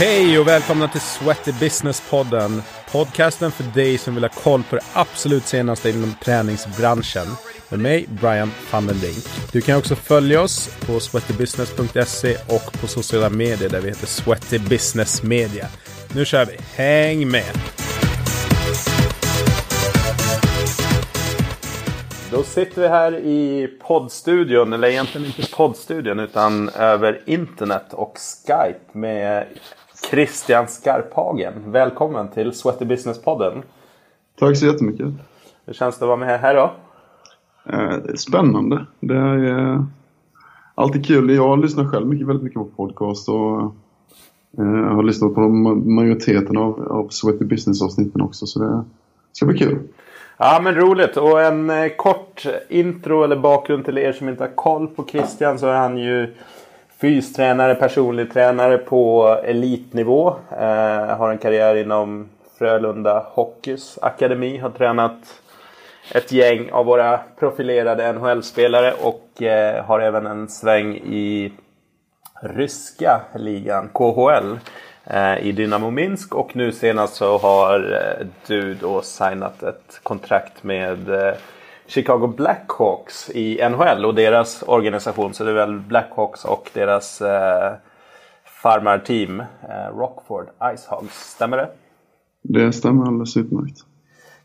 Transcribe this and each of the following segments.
Hej och välkomna till Sweaty Business-podden. Podcasten för dig som vill ha koll på det absolut senaste inom träningsbranschen. Med mig, Brian van den Link. Du kan också följa oss på sweatybusiness.se och på sociala medier där vi heter Sweaty Business Media. Nu kör vi. Häng med! Då sitter vi här i poddstudion, eller egentligen inte poddstudion utan över internet och Skype med Christian Skarphagen. Välkommen till Sweaty Business-podden. Tack så jättemycket. Hur känns det att vara med här då? Eh, spännande. Det är eh, alltid kul. Jag lyssnar själv mycket, väldigt mycket på podcast och eh, har lyssnat på majoriteten av, av Sweaty Business-avsnitten också. Så det ska bli kul. Ja men roligt och en eh, kort intro eller bakgrund till er som inte har koll på Christian så är han ju fystränare, personlig tränare på elitnivå. Eh, har en karriär inom Frölunda Hockeys akademi. Har tränat ett gäng av våra profilerade NHL-spelare och eh, har även en sväng i ryska ligan, KHL eh, i Dynamo Minsk och nu senast så har eh, du då signat ett kontrakt med eh, Chicago Blackhawks i NHL och deras organisation. Så det är väl Blackhawks och deras eh, farmarteam eh, Rockford Icehogs. Stämmer det? Det stämmer alldeles utmärkt.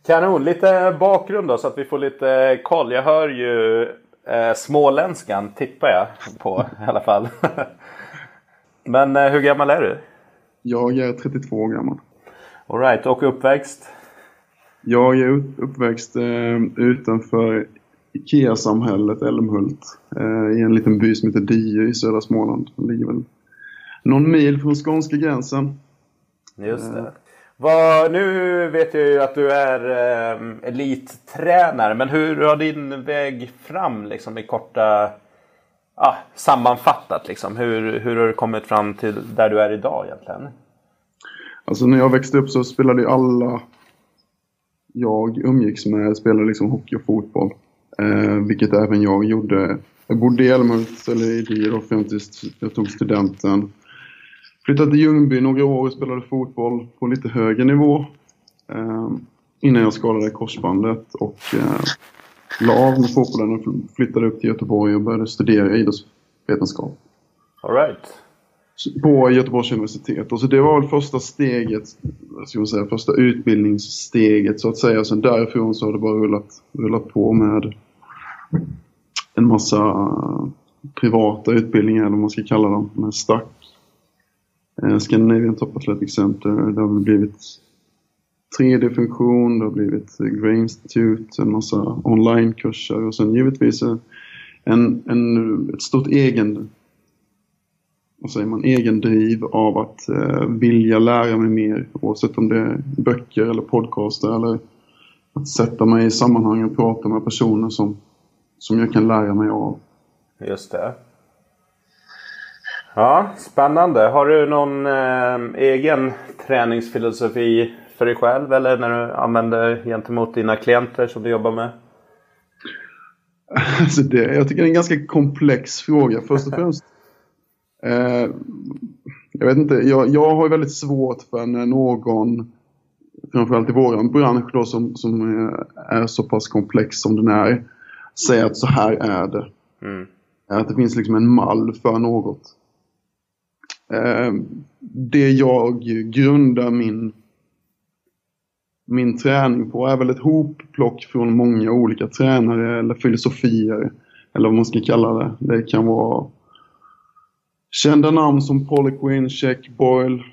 Kanon! Lite bakgrund då så att vi får lite koll. Jag hör ju eh, småländskan tippar jag på i alla fall. Men eh, hur gammal är du? Jag är 32 år gammal. Alright, och uppväxt? Jag är uppväxt eh, utanför Ikea-samhället Älmhult eh, i en liten by som heter Die i södra Småland. Det ligger väl någon mil från skånska gränsen. Just det. Eh. Vad, nu vet jag ju att du är eh, elittränare, men hur har din väg fram liksom, i korta ah, sammanfattat? Liksom, hur, hur har du kommit fram till där du är idag egentligen? Alltså när jag växte upp så spelade ju alla jag umgicks med spelade liksom hockey och fotboll. Eh, vilket även jag gjorde. Jag bodde i Älmhult, eller i Diro, fram tills jag tog studenten. Flyttade till Ljungby några år och spelade fotboll på lite högre nivå. Eh, innan jag skadade korsbandet och eh, la av med fotbollen och flyttade upp till Göteborg och började studera idrottsvetenskap. All right på Göteborgs universitet. Och så det var väl första steget, ska man säga, första utbildningssteget så att säga. Sen därifrån så har det bara rullat, rullat på med en massa privata utbildningar, eller vad man ska kalla dem, med STAC. Eh, Scandinavian Top Athletic Center, det har blivit 3D-funktion, det har blivit Grey Institute, en massa onlinekurser och sen givetvis en, en, ett stort egen vad säger man, egen driv av att eh, vilja lära mig mer oavsett om det är böcker eller podcaster eller att sätta mig i sammanhang och prata med personer som, som jag kan lära mig av. Just det. Ja, spännande. Har du någon eh, egen träningsfilosofi för dig själv eller när du använder gentemot dina klienter som du jobbar med? Alltså det, jag tycker det är en ganska komplex fråga. Först och främst Eh, jag vet inte, jag, jag har väldigt svårt för när någon, framförallt i våran bransch då, som, som är så pass komplex som den är, säger att så här är det. Mm. Att det finns liksom en mall för något. Eh, det jag grundar min, min träning på är väl ett hopplock från många olika tränare eller filosofier. Eller vad man ska kalla det. Det kan vara Kända namn som Polly Quinn, Check Boyle,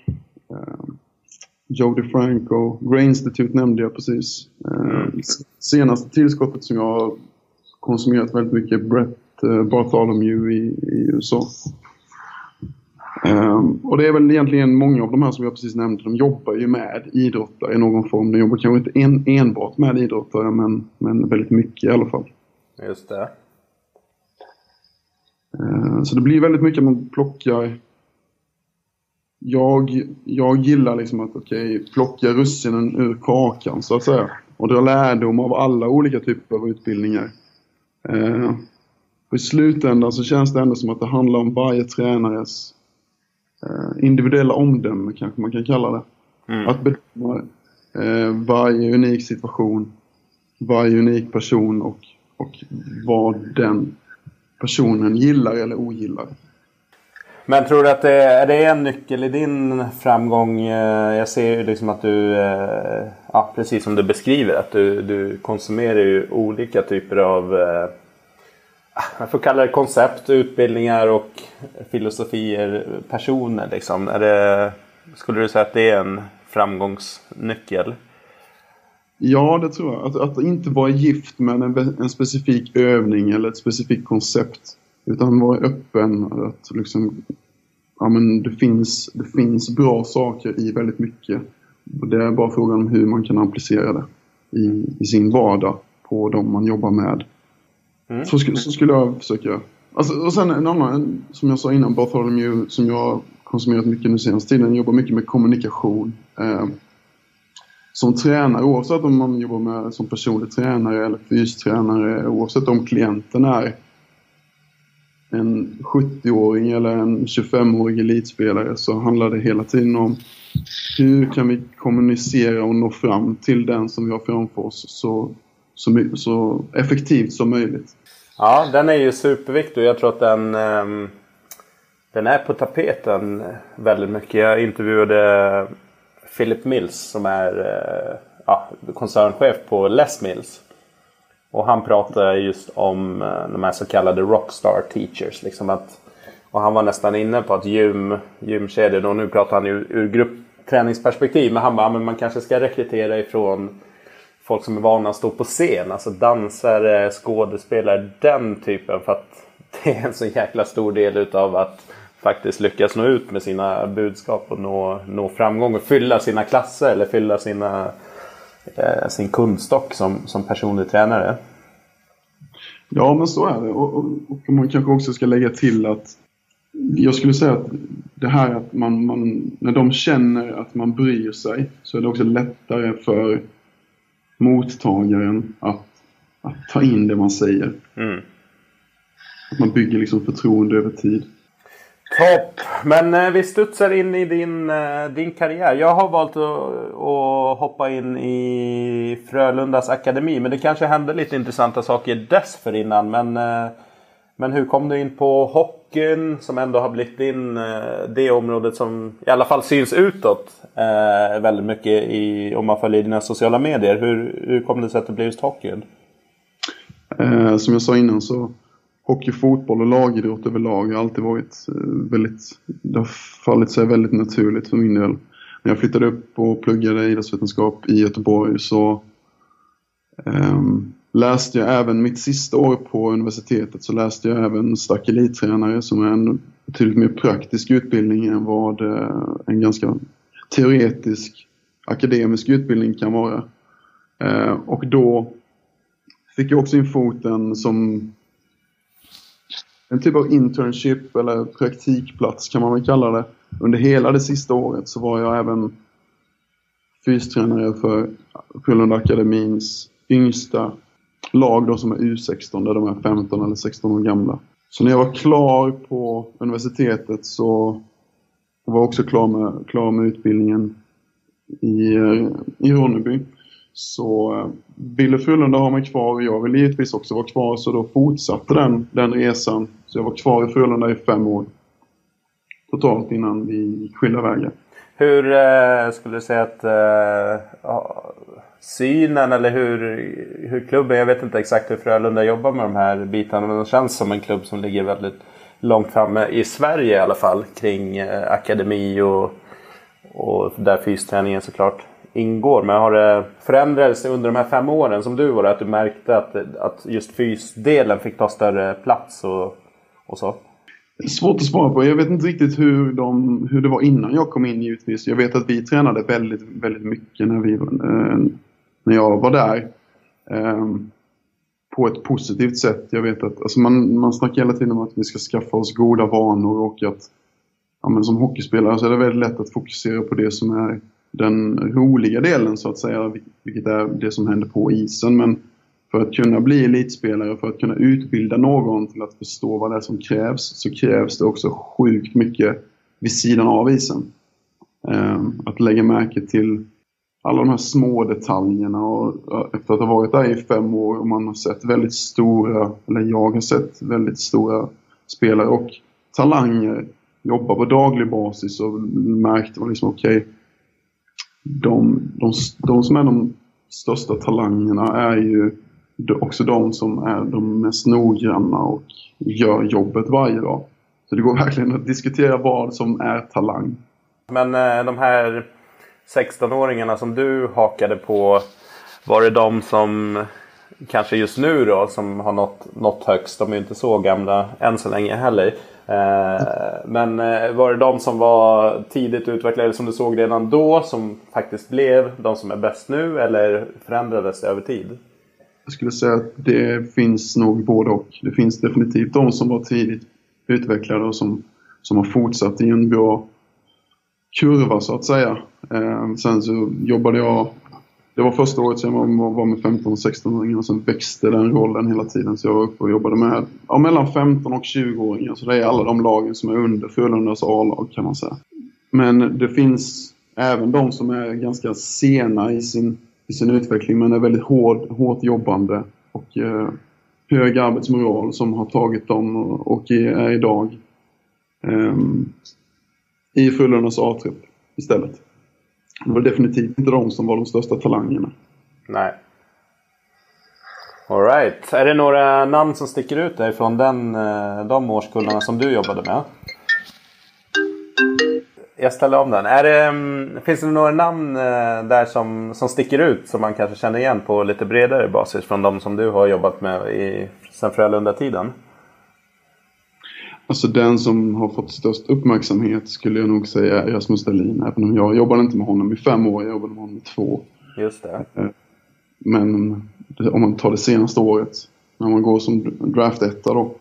eh, Joe DeFranco, Grey Institute nämnde jag precis. Eh, senaste tillskottet som jag har konsumerat väldigt mycket Brett eh, Bartholomew i, i USA. Um, och det är väl egentligen många av de här som jag precis nämnde, de jobbar ju med idrottare i någon form. De jobbar kanske inte en, enbart med idrottare, men, men väldigt mycket i alla fall. Just det. Eh, så det blir väldigt mycket man plockar. Jag, jag gillar liksom att okay, plocka russinen ur kakan så att säga. Och dra lärdom av alla olika typer av utbildningar. Eh, I slutändan så känns det ändå som att det handlar om varje tränares eh, individuella omdöme kanske man kan kalla det. Mm. Att bedöma varje unik situation, varje unik person och, och vad den personen gillar eller ogillar. Men tror du att det är, det en nyckel i din framgång? Eh, jag ser ju liksom att du, eh, ja, precis som du beskriver, att du, du konsumerar ju olika typer av, eh, jag får kalla det koncept, utbildningar och filosofier, personer liksom. Är det, skulle du säga att det är en framgångsnyckel? Ja, det tror jag. Att, att inte vara gift med en, en specifik övning eller ett specifikt koncept. Utan vara öppen. Att liksom, ja, men det, finns, det finns bra saker i väldigt mycket. Det är bara frågan om hur man kan applicera det i, i sin vardag på de man jobbar med. Mm. Så, så, skulle jag försöka. Alltså, och sen en annan, som jag sa innan, Bartholomew, som jag har konsumerat mycket nu senaste tiden, jobbar mycket med kommunikation. Eh, som tränare, oavsett om man jobbar med som personlig tränare eller fystränare, oavsett om klienten är en 70-åring eller en 25-årig elitspelare så handlar det hela tiden om hur kan vi kommunicera och nå fram till den som vi har framför oss så, så, så effektivt som möjligt. Ja, den är ju superviktig och jag tror att den, ehm, den är på tapeten väldigt mycket. Jag intervjuade Philip Mills som är eh, ja, koncernchef på Les Mills. Och han pratar just om eh, de här så kallade rockstar teachers. Liksom att, och han var nästan inne på att gym, gymkedjor, och nu pratar han ur, ur gruppträningsperspektiv. Men han bara, men man kanske ska rekrytera ifrån folk som är vana att stå på scen. Alltså dansare, skådespelare, den typen. För att det är en så jäkla stor del utav att faktiskt lyckas nå ut med sina budskap och nå, nå framgång och fylla sina klasser eller fylla sina eh, sin kundstock som, som personlig tränare. Ja, men så är det. Och, och, och, man kanske också ska lägga till att jag skulle säga att det här att man, man, när de känner att man bryr sig så är det också lättare för mottagaren att, att ta in det man säger. Mm. Att man bygger liksom förtroende över tid. Topp! Men eh, vi studsar in i din, eh, din karriär. Jag har valt att, att, hoppa in i Frölundas akademi. Men det kanske hände lite intressanta saker dessförinnan. Men, eh, men hur kom du in på hockeyn som ändå har blivit din, eh, det området som i alla fall syns utåt eh, väldigt mycket i, om man följer dina sociala medier. Hur, hur kom det sig att det blev just hockeyn? Eh, som jag sa innan så hockey, fotboll och lagidrott överlag har alltid varit eh, väldigt, det har fallit sig väldigt naturligt för min del. När jag flyttade upp och pluggade idrottsvetenskap i Göteborg så um, läste jag även mitt sista år på universitetet så läste jag även stark elittränare som är en betydligt mer praktisk utbildning än vad uh, en ganska teoretisk akademisk utbildning kan vara. Uh, och då fick jag också in foten som en typ av internship eller praktikplats kan man väl kalla det. Under hela det sista året så var jag även fystränare för Frölunda Akademins yngsta lag då som är U16 där de är 15 eller 16 år gamla. Så när jag var klar på universitetet så var jag också klar med, klar med utbildningen i, eh, i Ronneby. Så Bille ville Frölunda ha mig kvar och jag ville givetvis också vara kvar så då fortsatte den, den resan. Så jag var kvar i Frölunda i fem år. Totalt innan vi gick skilda vägar. Hur eh, skulle du säga att eh, synen eller hur, hur klubben, jag vet inte exakt hur Frölunda jobbar med de här bitarna men det känns som en klubb som ligger väldigt långt framme i Sverige i alla fall kring eh, akademi och, och där fysträningen såklart ingår. Men har det förändrats under de här fem åren som du var att du märkte att, att just fysdelen fick ta större plats och, och så? Svårt att svara på. Jag vet inte riktigt hur, de, hur det var innan jag kom in givetvis. Jag vet att vi tränade väldigt, väldigt mycket när, vi, eh, när jag var där. Eh, på ett positivt sätt. Jag vet att alltså man, man snackar hela tiden om att vi ska skaffa oss goda vanor och att ja, men som hockeyspelare så är det väldigt lätt att fokusera på det som är den roliga delen så att säga, vilket är det som händer på isen. Men för att kunna bli elitspelare, för att kunna utbilda någon till att förstå vad det är som krävs, så krävs det också sjukt mycket vid sidan av isen. Ehm, att lägga märke till alla de här små detaljerna och efter att ha varit där i fem år och man har sett väldigt stora, eller jag har sett väldigt stora spelare och talanger jobba på daglig basis och märkt liksom, okej, okay, de, de, de som är de största talangerna är ju också de som är de mest noggranna och gör jobbet varje dag. Så det går verkligen att diskutera vad som är talang. Men eh, de här 16-åringarna som du hakade på. Var det de som kanske just nu då som har nått, nått högst. De är ju inte så gamla än så länge heller. Eh, men eh, var det de som var tidigt utvecklade som du såg redan då som faktiskt blev de som är bäst nu eller förändrades det över tid? Jag skulle säga att det finns nog både och. Det finns definitivt de som var tidigt utvecklade och som, som har fortsatt i en bra kurva så att säga. Eh, sen så jobbade jag, det var första året som jag var med 15 och 16-åringar och sen växte den rollen hela tiden. Så jag var uppe och jobbade med ja, mellan 15 och 20-åringar. Så det är alla de lagen som är under Frölundas A-lag kan man säga. Men det finns även de som är ganska sena i sin, i sin utveckling men är väldigt hård, hårt jobbande och eh, hög arbetsmoral som har tagit dem och, och är idag eh, i Frölundas A-trupp istället. Det var definitivt inte de som var de största talangerna. Nej. Alright. Är det några namn som sticker ut därifrån den, eh, de årskullarna som du jobbade med? Jag ställer om den. Är det, mm, finns det några namn eh, där som, som sticker ut som man kanske känner igen på lite bredare basis från de som du har jobbat med i, sen Frölunda-tiden? Alltså den som har fått störst uppmärksamhet skulle jag nog säga är Rasmus Dahlin. Även om jag jobbade inte med honom i fem år, jag jobbade med honom i två. Just det. Eh, men om man tar det senaste året, när man går som draft-etta då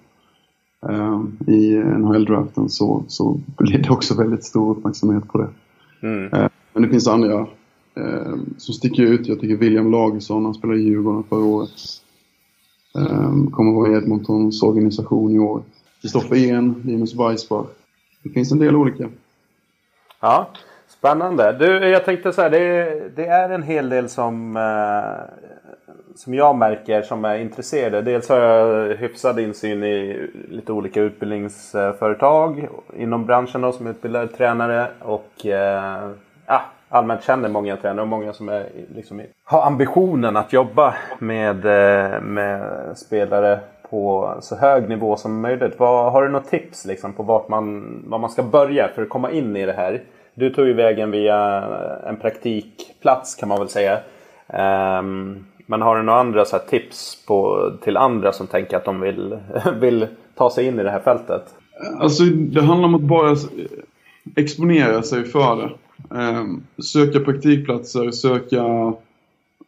eh, i NHL-draften så, så blir det också väldigt stor uppmärksamhet på det. Mm. Eh, men det finns andra som sticker ut. Jag tycker William Lagersson, han spelade i Djurgården förra året. Kommer vara i Edmontons organisation i år. Kristoffer Ehn, Linus Weissbach. Det finns en del olika. Ja, spännande. Du, jag tänkte så här, det, det är en hel del som, eh, som jag märker som är intresserade. Dels har jag hyfsad insyn i lite olika utbildningsföretag inom branschen då, som utbildar tränare och eh, ja, allmänt känner många tränare och många som är, liksom, har ambitionen att jobba med, eh, med spelare på så hög nivå som möjligt. Vad, har du något tips liksom, på vart man, var man ska börja för att komma in i det här? Du tog ju vägen via en praktikplats kan man väl säga. Um, men har du några andra så tips på, till andra som tänker att de vill, vill ta sig in i det här fältet? Alltså det handlar om att bara exponera sig för det. Um, söka praktikplatser, söka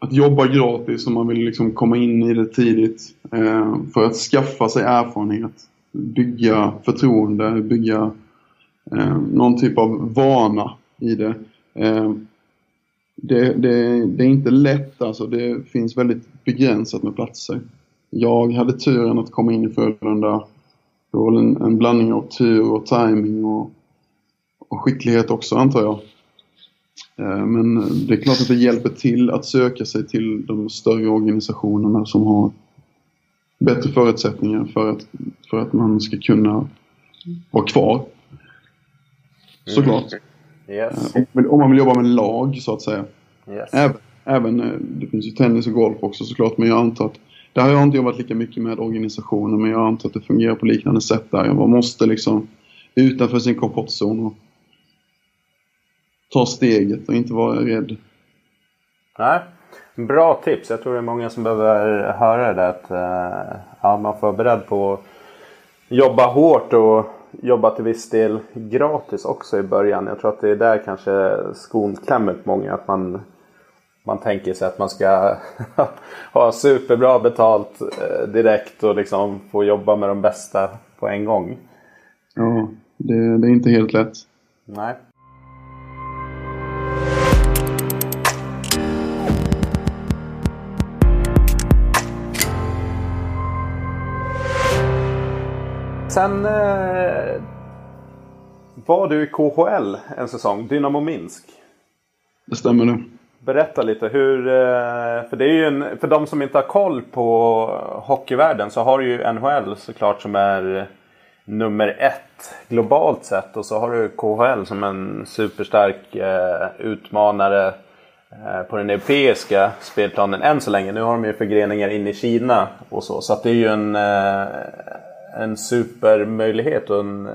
att jobba gratis om man vill liksom komma in i det tidigt. Eh, för att skaffa sig erfarenhet, bygga förtroende, bygga eh, någon typ av vana i det. Eh, det, det, det, är inte lätt alltså, det finns väldigt begränsat med platser. Jag hade turen att komma in i Frölunda. Det var en, en blandning av tur och timing och, och skicklighet också antar jag. Eh, men det är klart att det hjälper till att söka sig till de större organisationerna som har bättre förutsättningar för att, för att man ska kunna vara kvar. Såklart. Mm. Yes. Om, man vill jobba med lag så att säga. Yes. Även, även, eh, det finns ju tennis och golf också såklart men jag antar att där har jag inte jobbat lika mycket med organisationer men jag antar att det fungerar på liknande sätt där. Man måste liksom utanför sin komfortzon och ta steget och inte vara rädd. Nej, bra tips. Jag tror det är många som behöver höra det. Att, uh, ja, man får vara beredd på att jobba hårt och jobba till viss del gratis också i början. Jag tror att det är där kanske skon klämmer på många. Att man, man tänker sig att man ska ha superbra betalt uh, direkt och liksom få jobba med de bästa på en gång. Ja, det, det är inte helt lätt. Nej. Sen eh, Var du i KHL en säsong? Dynamo Minsk? Det stämmer nu. Berätta lite hur, eh, för det är ju en, för de som inte har koll på hockeyvärlden så har du ju NHL såklart som är nummer ett globalt sett och så har du KHL som en superstark eh, utmanare eh, på den europeiska spelplanen än så länge. Nu har de ju förgreningar in i Kina och så. Så det är ju en, en supermöjlighet och en, eh,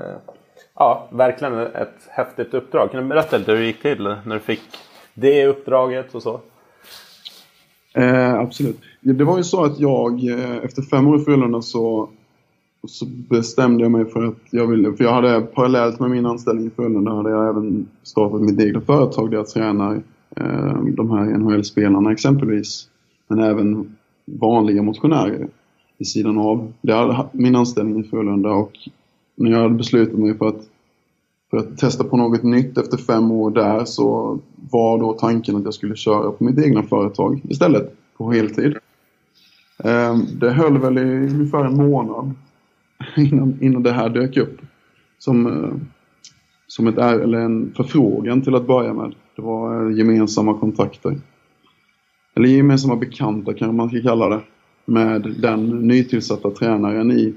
ja, verkligen ett häftigt uppdrag. Kan du berätta lite hur det gick till när du fick det uppdraget och så? Eh, absolut. Det var ju så att jag eh, efter fem år i Frölunda så, så bestämde jag mig för att jag ville, för jag hade parallellt med min anställning i Frölunda hade jag även startat mitt eget företag där jag tränar eh, de här NHL-spelarna exempelvis. Men även vanliga motionärer vid sidan av. Det hade min anställning i Frölunda och när jag hade beslutat mig för att för att testa på något nytt efter fem år där så var då tanken att jag skulle köra på mitt egna företag istället på heltid. Ehm, det höll väl i ungefär en månad innan, innan det här dök upp. Som, eh, som ett, eller en förfrågan till att börja med. Det var eh, gemensamma kontakter. Eller gemensamma bekanta kanske man ska kalla det. Med den nytillsatta tränaren i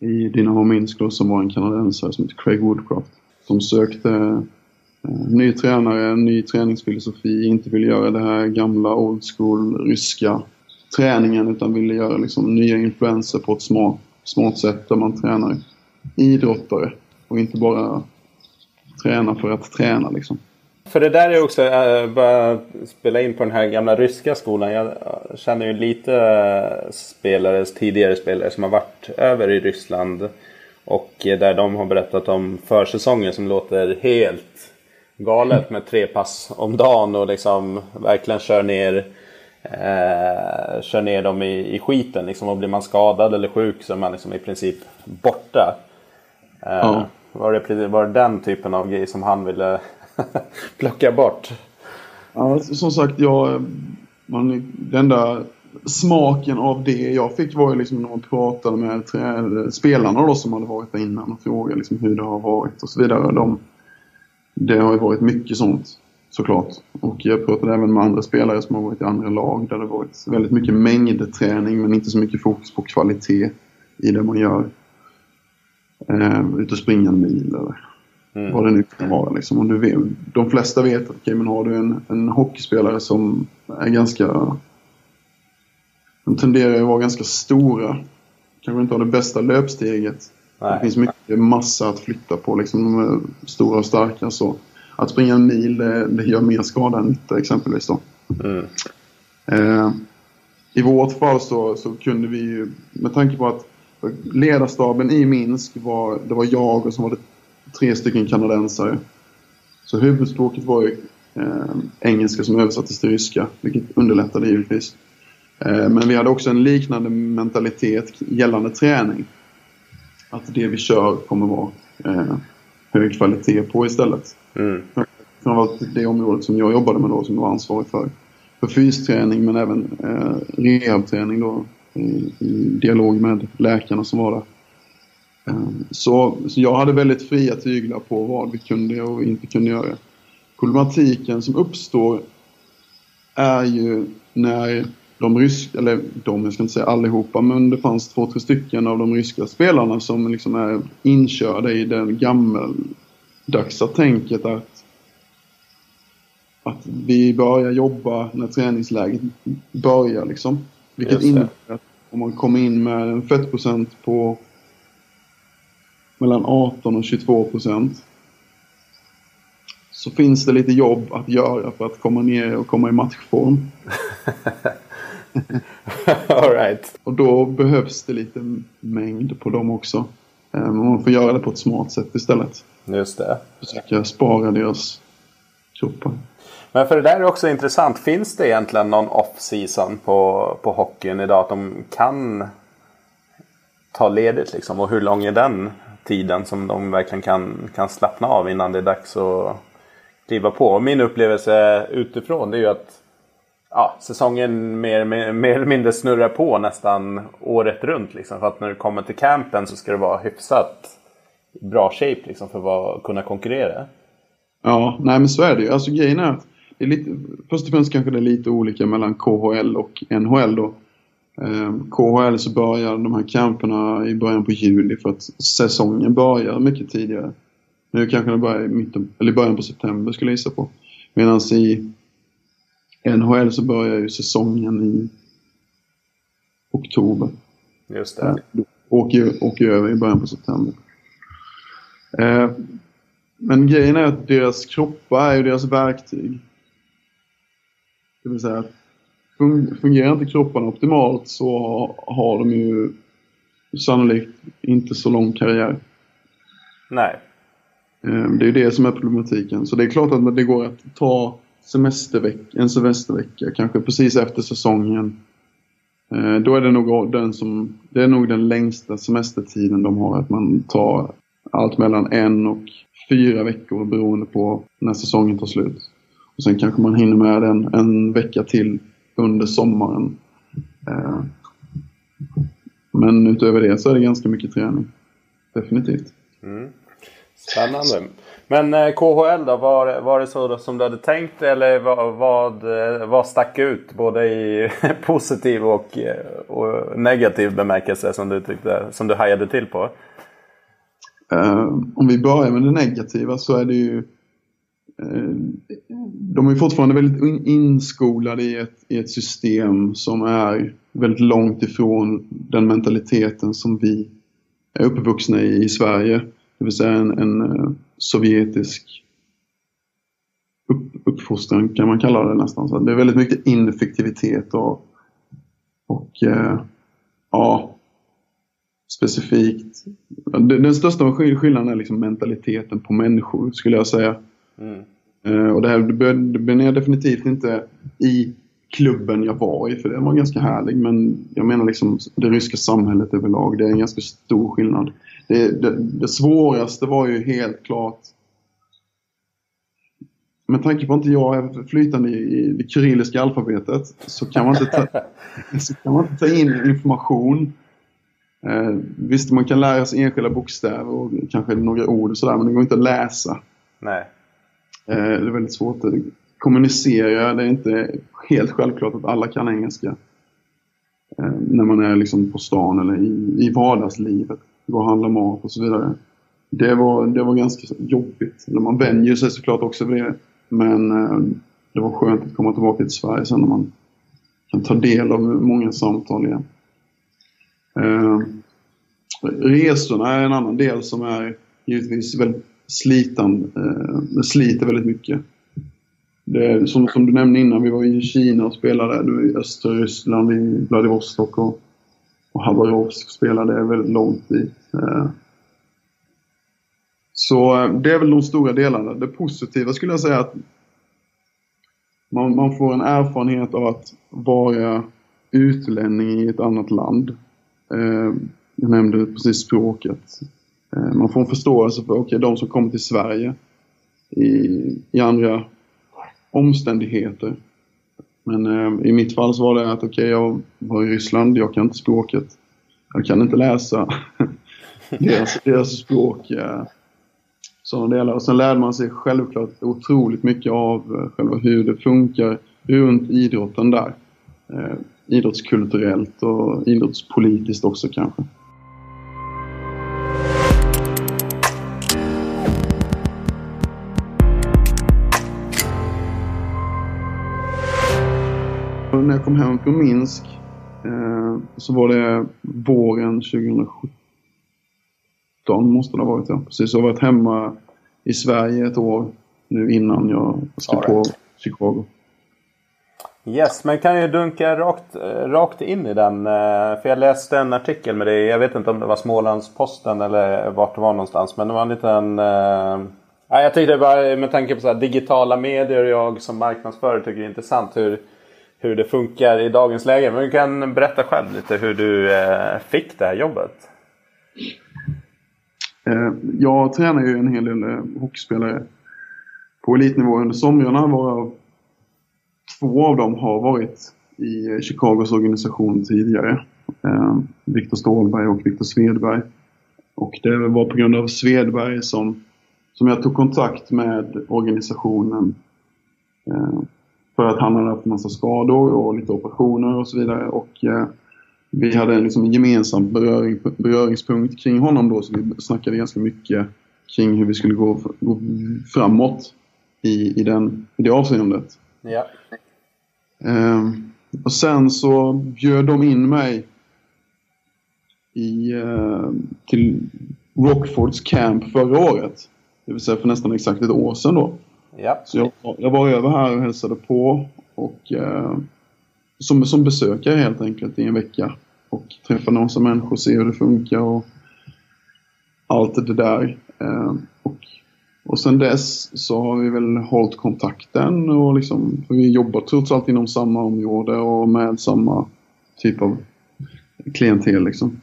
i Dynamo Minsk då, som var en kanadensare som heter Craig Woodcraft. Som sökte eh, ny tränare, ny träningsfilosofi, inte ville göra det här gamla old school ryska träningen utan ville göra liksom nya influenser på ett smart, smart sätt där man tränar idrottare och inte bara träna för att träna liksom. För det där är också, äh, bara spela in på den här gamla ryska skolan. Jag känner ju lite äh, spelare, tidigare spelare som har varit över i Ryssland. Och där de har berättat om försäsonger som låter helt galet med tre pass om dagen och liksom verkligen kör ner, eh, kör ner dem i, i skiten. Liksom, och blir man skadad eller sjuk så är man liksom i princip borta. Eh, ja. var, det, var det den typen av grej som han ville plocka bort. Ja, som sagt, jag, man, den enda smaken av det jag fick var ju liksom när man pratade med trä, spelarna då som hade varit där innan och frågade liksom hur det har varit och så vidare. De, det har ju varit mycket sånt såklart. Och jag pratade även med andra spelare som har varit i andra lag där det varit väldigt mycket mängdträning men inte så mycket fokus på kvalitet i det man gör. Eh, ut och springa en mil eller Mm. Vad det nu kan vara. Liksom. Och du vet, de flesta vet att okay, men har du en, en hockeyspelare som är ganska... De tenderar att vara ganska stora. Kanske inte har det bästa löpsteget. Nej. Det finns mycket massa att flytta på. Liksom, de är stora och starka. Så att springa en mil det, det gör mer skada än nytta exempelvis. Då. Mm. Eh, I vårt fall så, så kunde vi ju, med tanke på att ledarstaben i Minsk var, det var jag och som var det tre stycken kanadensare. Så huvudspråket var ju eh, engelska som översattes till ryska, vilket underlättade givetvis. Eh, men vi hade också en liknande mentalitet gällande träning. Att det vi kör kommer vara eh, hög kvalitet på istället. Mm. Framförallt det området som jag jobbade med då, som var ansvarig för, för fysträning men även eh, rehabträning då i, i dialog med läkarna som var där. Ehm, så, så jag hade väldigt fria tyglar på vad vi kunde och inte kunde göra. Problematiken som uppstår är ju när de ryska, eller de, jag ska inte säga allihopa, men det fanns två, tre stycken av de ryska spelarna som liksom är inkörda i det gammeldagsa tänket att, att vi börjar jobba när träningsläget börjar liksom. Vilket innebär att om man kommer in med en fettprocent på mellan 18 och 22 procent. Så finns det lite jobb att göra för att komma ner och komma i matchform. All right. Och då behövs det lite mängd på dem också. Eh, men man får göra det på ett smart sätt istället. Just det. Försöka spara deras kroppar. Men för det där är också intressant. Finns det egentligen någon off-season på, på hockeyn idag? Att de kan ta ledigt liksom? Och hur lång är den tiden som de verkligen kan, kan slappna av innan det är dags att kliva på. Och min upplevelse utifrån det är ju att ja, säsongen mer, mer, mer eller mindre snurrar på nästan året runt. Liksom. För att när du kommer till campen så ska det vara hyfsat bra shape liksom för att kunna konkurrera. Ja, nej men så är det ju. Alltså grejen är att det är lite, först och främst kanske det är lite olika mellan KHL och NHL då. Eh, KHL så börjar de här camperna i början på juli för att säsongen börjar mycket tidigare. Nu kanske den börjar i, mitten, eller i början på september skulle jag gissa på. Medan i NHL så börjar ju säsongen i oktober. Just det. Åker, åker över i början på september. Eh, men grejen är att deras kroppar är ju deras verktyg. Det vill säga att fungerar inte kropparna optimalt så har de ju sannolikt inte så lång karriär. Nej. Eh, det är det som är problematiken. Så det är klart att det går att ta semesterveck en semestervecka, kanske precis efter säsongen. Eh, då är det nog den som, det är nog den längsta semestertiden de har, att man tar allt mellan en och fyra veckor beroende på när säsongen tar slut. Och sen kanske man hinner med den en vecka till under sommaren. Eh, men utöver det så är det ganska mycket träning. Definitivt. Mm. Spännande. Men eh, KHL då, var, var det så som du hade tänkt eller vad, vad, vad stack ut både i positiv och, och, negativ bemärkelse som du, tyckte, som du hajade till på? Om vi börjar med det negativa så är det ju Eh, de är fortfarande väldigt inskolade i ett, i ett system som är väldigt långt ifrån den mentaliteten som vi är uppvuxna i i Sverige. Det vill säga en, en eh, sovjetisk upp, uppfostran kan man kalla det nästan. Så det är väldigt mycket ineffektivitet och, och eh, ja, specifikt. Den största skillnaden är liksom mentaliteten på människor skulle jag säga. Mm. Uh, och det här ben jag definitivt inte i klubben jag var i, för den var ganska härlig. Men jag menar liksom det ryska samhället överlag. Det är en ganska stor skillnad. Det, det, det svåraste var ju helt klart med tanke på att inte jag är flytande i det kyrilliska alfabetet så kan man inte ta, så kan man inte ta in information Eh, visst, man kan lära sig enskilda bokstäver och kanske några ord och sådär, men det går inte att läsa. Nej. Eh, det är väldigt svårt att kommunicera. Det är inte helt självklart att alla kan engelska. Eh, när man är liksom på stan eller i, i vardagslivet. Gå och handla mat och så vidare. Det var, det var ganska jobbigt. Man vänjer sig såklart också vid det. Men eh, det var skönt att komma tillbaka till Sverige sen när man kan ta del av många samtal igen. Eh, resorna är en annan del som är givetvis väldigt slitande. Eh, sliter väldigt mycket. Det är, som, som du nämnde innan, vi var i Kina och spelade, nu i östra Ryssland, i Vladivostok och, och Habarovsk spelade, väldigt långt dit. Eh, så eh, det är väl de stora delarna. Det positiva skulle jag säga att man, man får en erfarenhet av att vara utlänning i ett annat land. Eh, jag nämnde precis språket. Eh, man får en förståelse för okay, de som kommer till Sverige i, i andra omständigheter. Men eh, i mitt fall så var det att okej, okay, jag var i Ryssland, jag kan inte språket. Jag kan inte läsa deras, deras språk. Eh, sådana delar. Och sen lärde man sig självklart otroligt mycket av eh, själva hur det funkar runt idrotten där. Eh, idrottskulturellt och idrottspolitiskt också kanske. När jag kom hem från Minsk eh, så var det våren 2017 måste det ha varit ja. Precis, jag har varit hemma i Sverige ett år nu innan jag skrev på Chicago. Yes, men kan ju dunka rakt, rakt in i den. Eh, för jag läste en artikel med dig. Jag vet inte om det var Smålandsposten eller vart det var någonstans. Men det var en liten... Eh, jag tyckte bara med tanke på så digitala medier och jag som marknadsförare tycker det är intressant hur, hur det funkar i dagens läge. Men du kan berätta själv lite hur du eh, fick det här jobbet. Eh, jag tränar ju en hel del eh, hockeyspelare på elitnivå under somrarna varav två av dem har varit i eh, Chicagos organisation tidigare. Eh, Viktor Ståhlberg och Viktor Svedberg. Och det var på grund av Svedberg som, som jag tog kontakt med organisationen. För att han hade haft en massa skador och lite operationer och så vidare. Och eh, vi hade en liksom gemensam beröring, beröringspunkt kring honom då, så vi snackade ganska mycket kring hur vi skulle gå, gå framåt i, i, den, i det avseendet. Ja. Eh, och sen så bjöd de in mig i, eh, till Rockfords camp förra året. Det vill säga för nästan exakt ett år sedan då. Ja. Så jag, jag var över här och hälsade på och eh, som, som besökare helt enkelt i en vecka. Och träffa någon som människor, se hur det funkar och allt det där. Eh, och, och sen dess så har vi väl hållit kontakten och liksom, för vi jobbar trots allt inom samma område och med samma typ av klientel liksom.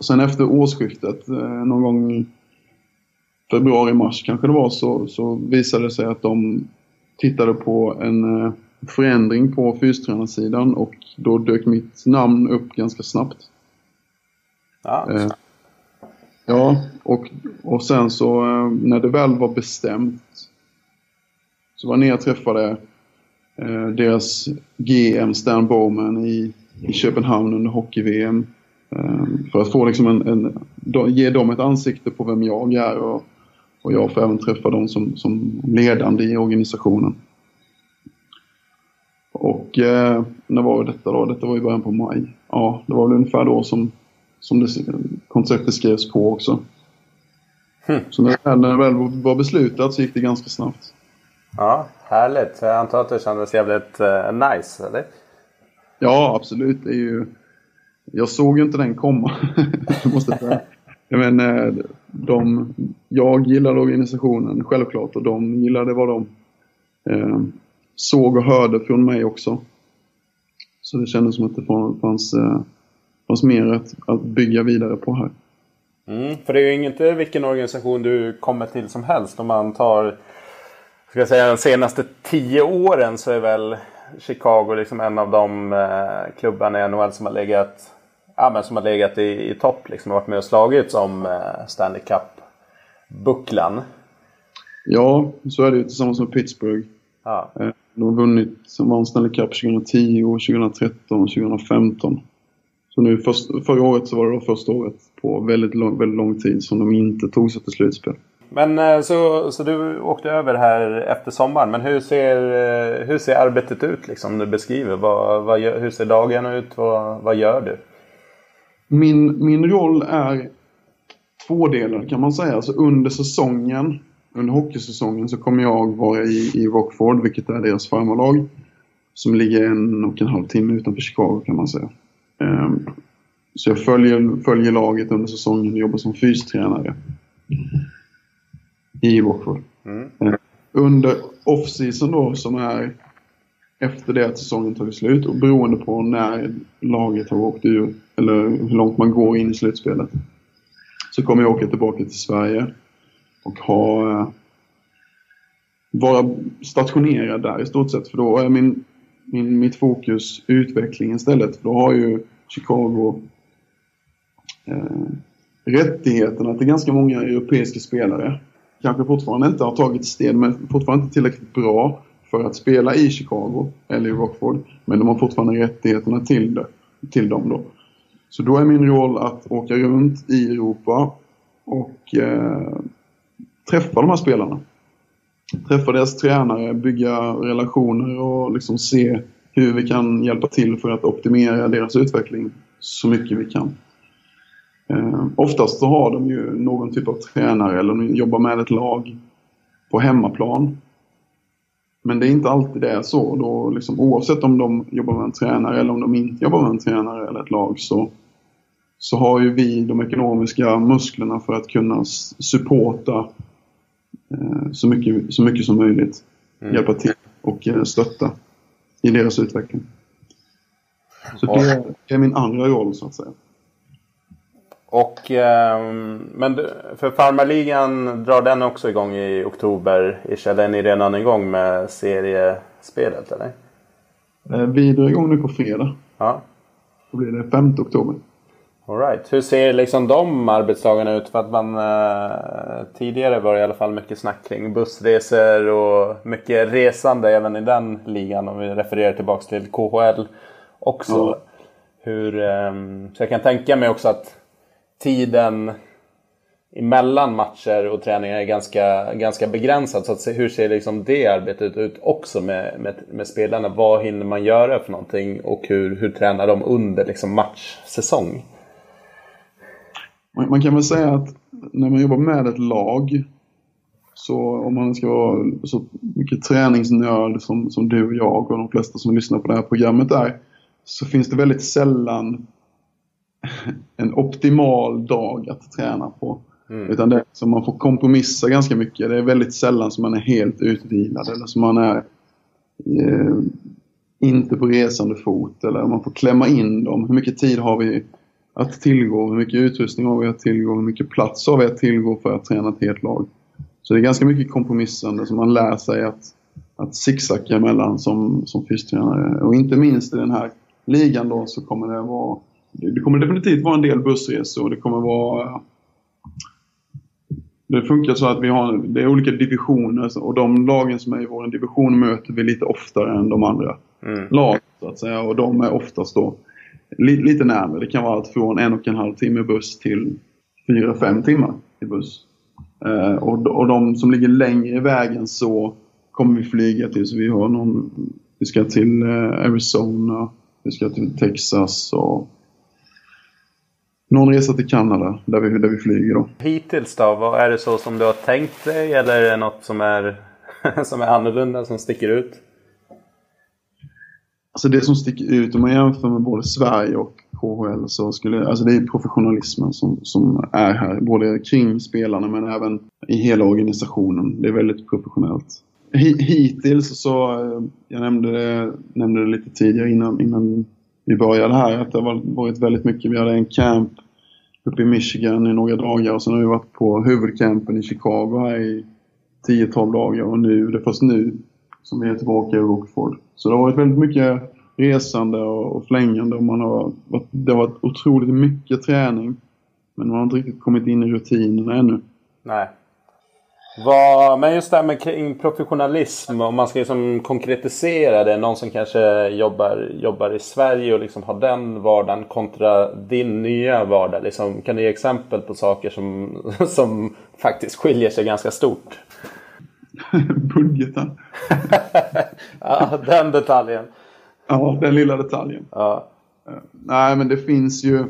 Sen efter årsskiftet, eh, någon gång februari-mars kanske det var, så, så visade det sig att de tittade på en eh, förändring på fystränarsidan och då dök mitt namn upp ganska snabbt. Ja, Eh, ja, och, och sen så eh, när det väl var bestämt så var jag nere och träffade eh, deras GM Stan Bowman i, i Köpenhamn under hockey-VM. Eh, för att få liksom en, en, ge dem ett ansikte på vem jag är och, och jag får även träffa dem som, som ledande i organisationen. Och eh, när var detta då? Detta var i början på maj. Ja, det var väl ungefär då som, som det, kontraktet skrevs på också. Hm. Så när, när det väl var beslutat så gick det ganska snabbt. ja härligt. Jag antar att det kändes jävligt uh, nice, eller? Ja, absolut. Det är ju... Jag såg ju inte den komma. måste säga. Jag menar, de, jag gillade organisationen självklart och de gillade vad de eh, såg och hörde från mig också. Så det kändes som att det fanns, eh, fanns mer att, att bygga vidare på här. Mm, för det är ju inte eh, vilken organisation du kommer till som helst. Om man tar, ska jag säga de senaste tio åren så är väl Chicago liksom en av de eh, klubbarna i NHL som har legat, ja, men som har legat i, i topp. Liksom, och varit med och slagits om eh, Stanley Cup-bucklan. Ja, så är det ju tillsammans med Pittsburgh. Ja. Eh, De har vunnit, som vann Stanley Cup 2010, 2013 och 2015. Så nu först, förra året så var det då första året på väldigt lång, väldigt lång tid som de inte tog sig till slutspel. Men eh, så, så du åkte över här efter sommaren. Men hur ser, eh, hur ser arbetet ut liksom du beskriver? Vad, vad, hur ser dagarna ut? Vad, vad gör du? Min, min roll är tvådelad kan man säga. Alltså under säsongen, under hockeysäsongen så kommer jag vara i, i Rockford, vilket är deras farmarlag. Som ligger en och en halv timme utanför Chicago kan man säga. Ehm, så jag följer, följer laget under säsongen och jobbar som fystränare. I Rockford. Mm. Under off-season då, som är efter det att säsongen tagit slut och beroende på när laget har åkt ur, eller hur långt man går in i slutspelet, så kommer jag åka tillbaka till Sverige och ha eh, vara stationerad där i stort sett. För då är min, min, mitt fokus utveckling istället. För då har ju Chicago eh, rättigheterna till ganska många europeiska spelare. Kanske fortfarande inte har tagit steg, men fortfarande inte tillräckligt bra för att spela i Chicago eller i Rockford. Men de har fortfarande rättigheterna till, det, till dem då. Så då är min roll att åka runt i Europa och eh, träffa de här spelarna. Träffa deras tränare, bygga relationer och liksom se hur vi kan hjälpa till för att optimera deras utveckling så mycket vi kan. Eh, oftast så har de ju någon typ av tränare eller de jobbar med ett lag på hemmaplan. Men det är inte alltid det är så. Då liksom, oavsett om de jobbar med en tränare eller om de inte jobbar med en tränare eller ett lag så, så har ju vi de ekonomiska musklerna för att kunna supporta eh, så, mycket, så mycket som möjligt. Mm. Hjälpa till och eh, stötta i deras utveckling. Så det är min andra roll så att säga. Och, ehm, men för farmarligan drar den också igång i oktober? Eller är ni redan igång med seriespelet eller? Eh, vi drar igång nu på fredag. Ja. Då blir det 5 oktober. All right. Hur ser liksom de arbetsdagarna ut? För att man eh, tidigare var det i alla fall mycket snack kring bussresor och mycket resande även i den ligan om vi refererar tillbaks till KHL också. Mm. Hur, eh, så jag kan tänka mig också att tiden emellan matcher och träningar är ganska, ganska begränsad. Så att, hur ser liksom det arbetet ut också med, med, med, spelarna? Vad hinner man göra för någonting och hur, hur tränar de under liksom matchsäsong? Man kan väl säga att när man jobbar med ett lag så om man ska vara så mycket träningsnörd som, som du och jag och de flesta som lyssnar på det här programmet är så finns det väldigt sällan en optimal dag att träna på. Mm. Utan det som man får kompromissa ganska mycket. Det är väldigt sällan som man är helt utvilad eller som man är eh, inte på resande fot. Eller man får klämma in dem. Hur mycket tid har vi att tillgå? Hur mycket utrustning har vi att tillgå? Hur mycket plats har vi att tillgå för att träna ett helt lag? Så det är ganska mycket kompromissande som man lär sig att, att zigzacka emellan som, som fystränare. Och inte minst i den här ligan då så kommer det vara det kommer definitivt vara en del bussresor. Det kommer vara det funkar så att vi har det är olika divisioner och de lagen som är i vår division möter vi lite oftare än de andra mm. lagen. Så att säga. Och de är oftast då li, lite närmare. Det kan vara allt från en och en halv timme buss till fyra, fem timmar i buss. Eh, och, och de som ligger längre i vägen så kommer vi flyga till. Så vi har någon, vi ska till eh, Arizona, vi ska till Texas och någon resa till Kanada där vi, där vi flyger då. Hittills då? Vad är det så som du har tänkt dig eller är det något som är, som är annorlunda, som sticker ut? Alltså det som sticker ut om man jämför med både Sverige och KHL så skulle alltså det är professionalismen som, som är här. Både kring spelarna men även i hela organisationen. Det är väldigt professionellt. Hittills så, eh, jag nämnde det, nämnde det lite tidigare innan, innan vi började här att det har varit väldigt mycket. Vi hade en camp uppe i Michigan i några dagar och sen har vi varit på huvudcampen i Chicago här i 10-12 dagar och nu, det är först nu som vi är tillbaka i Rockford. Så det har varit väldigt mycket resande och, flängande och man har, det har varit otroligt mycket träning. Men man har inte riktigt kommit in i rutinerna ännu. Nej. Vad, men just det här med kring professionalism, om man ska liksom konkretisera det. Någon som kanske jobbar, jobbar i Sverige och liksom har den vardagen kontra din nya vardag. Liksom, kan du ge exempel på saker som, som faktiskt skiljer sig ganska stort? Budgeten. ja, den detaljen. Ja, den lilla detaljen. Ja. Nej, men det finns ju Eh,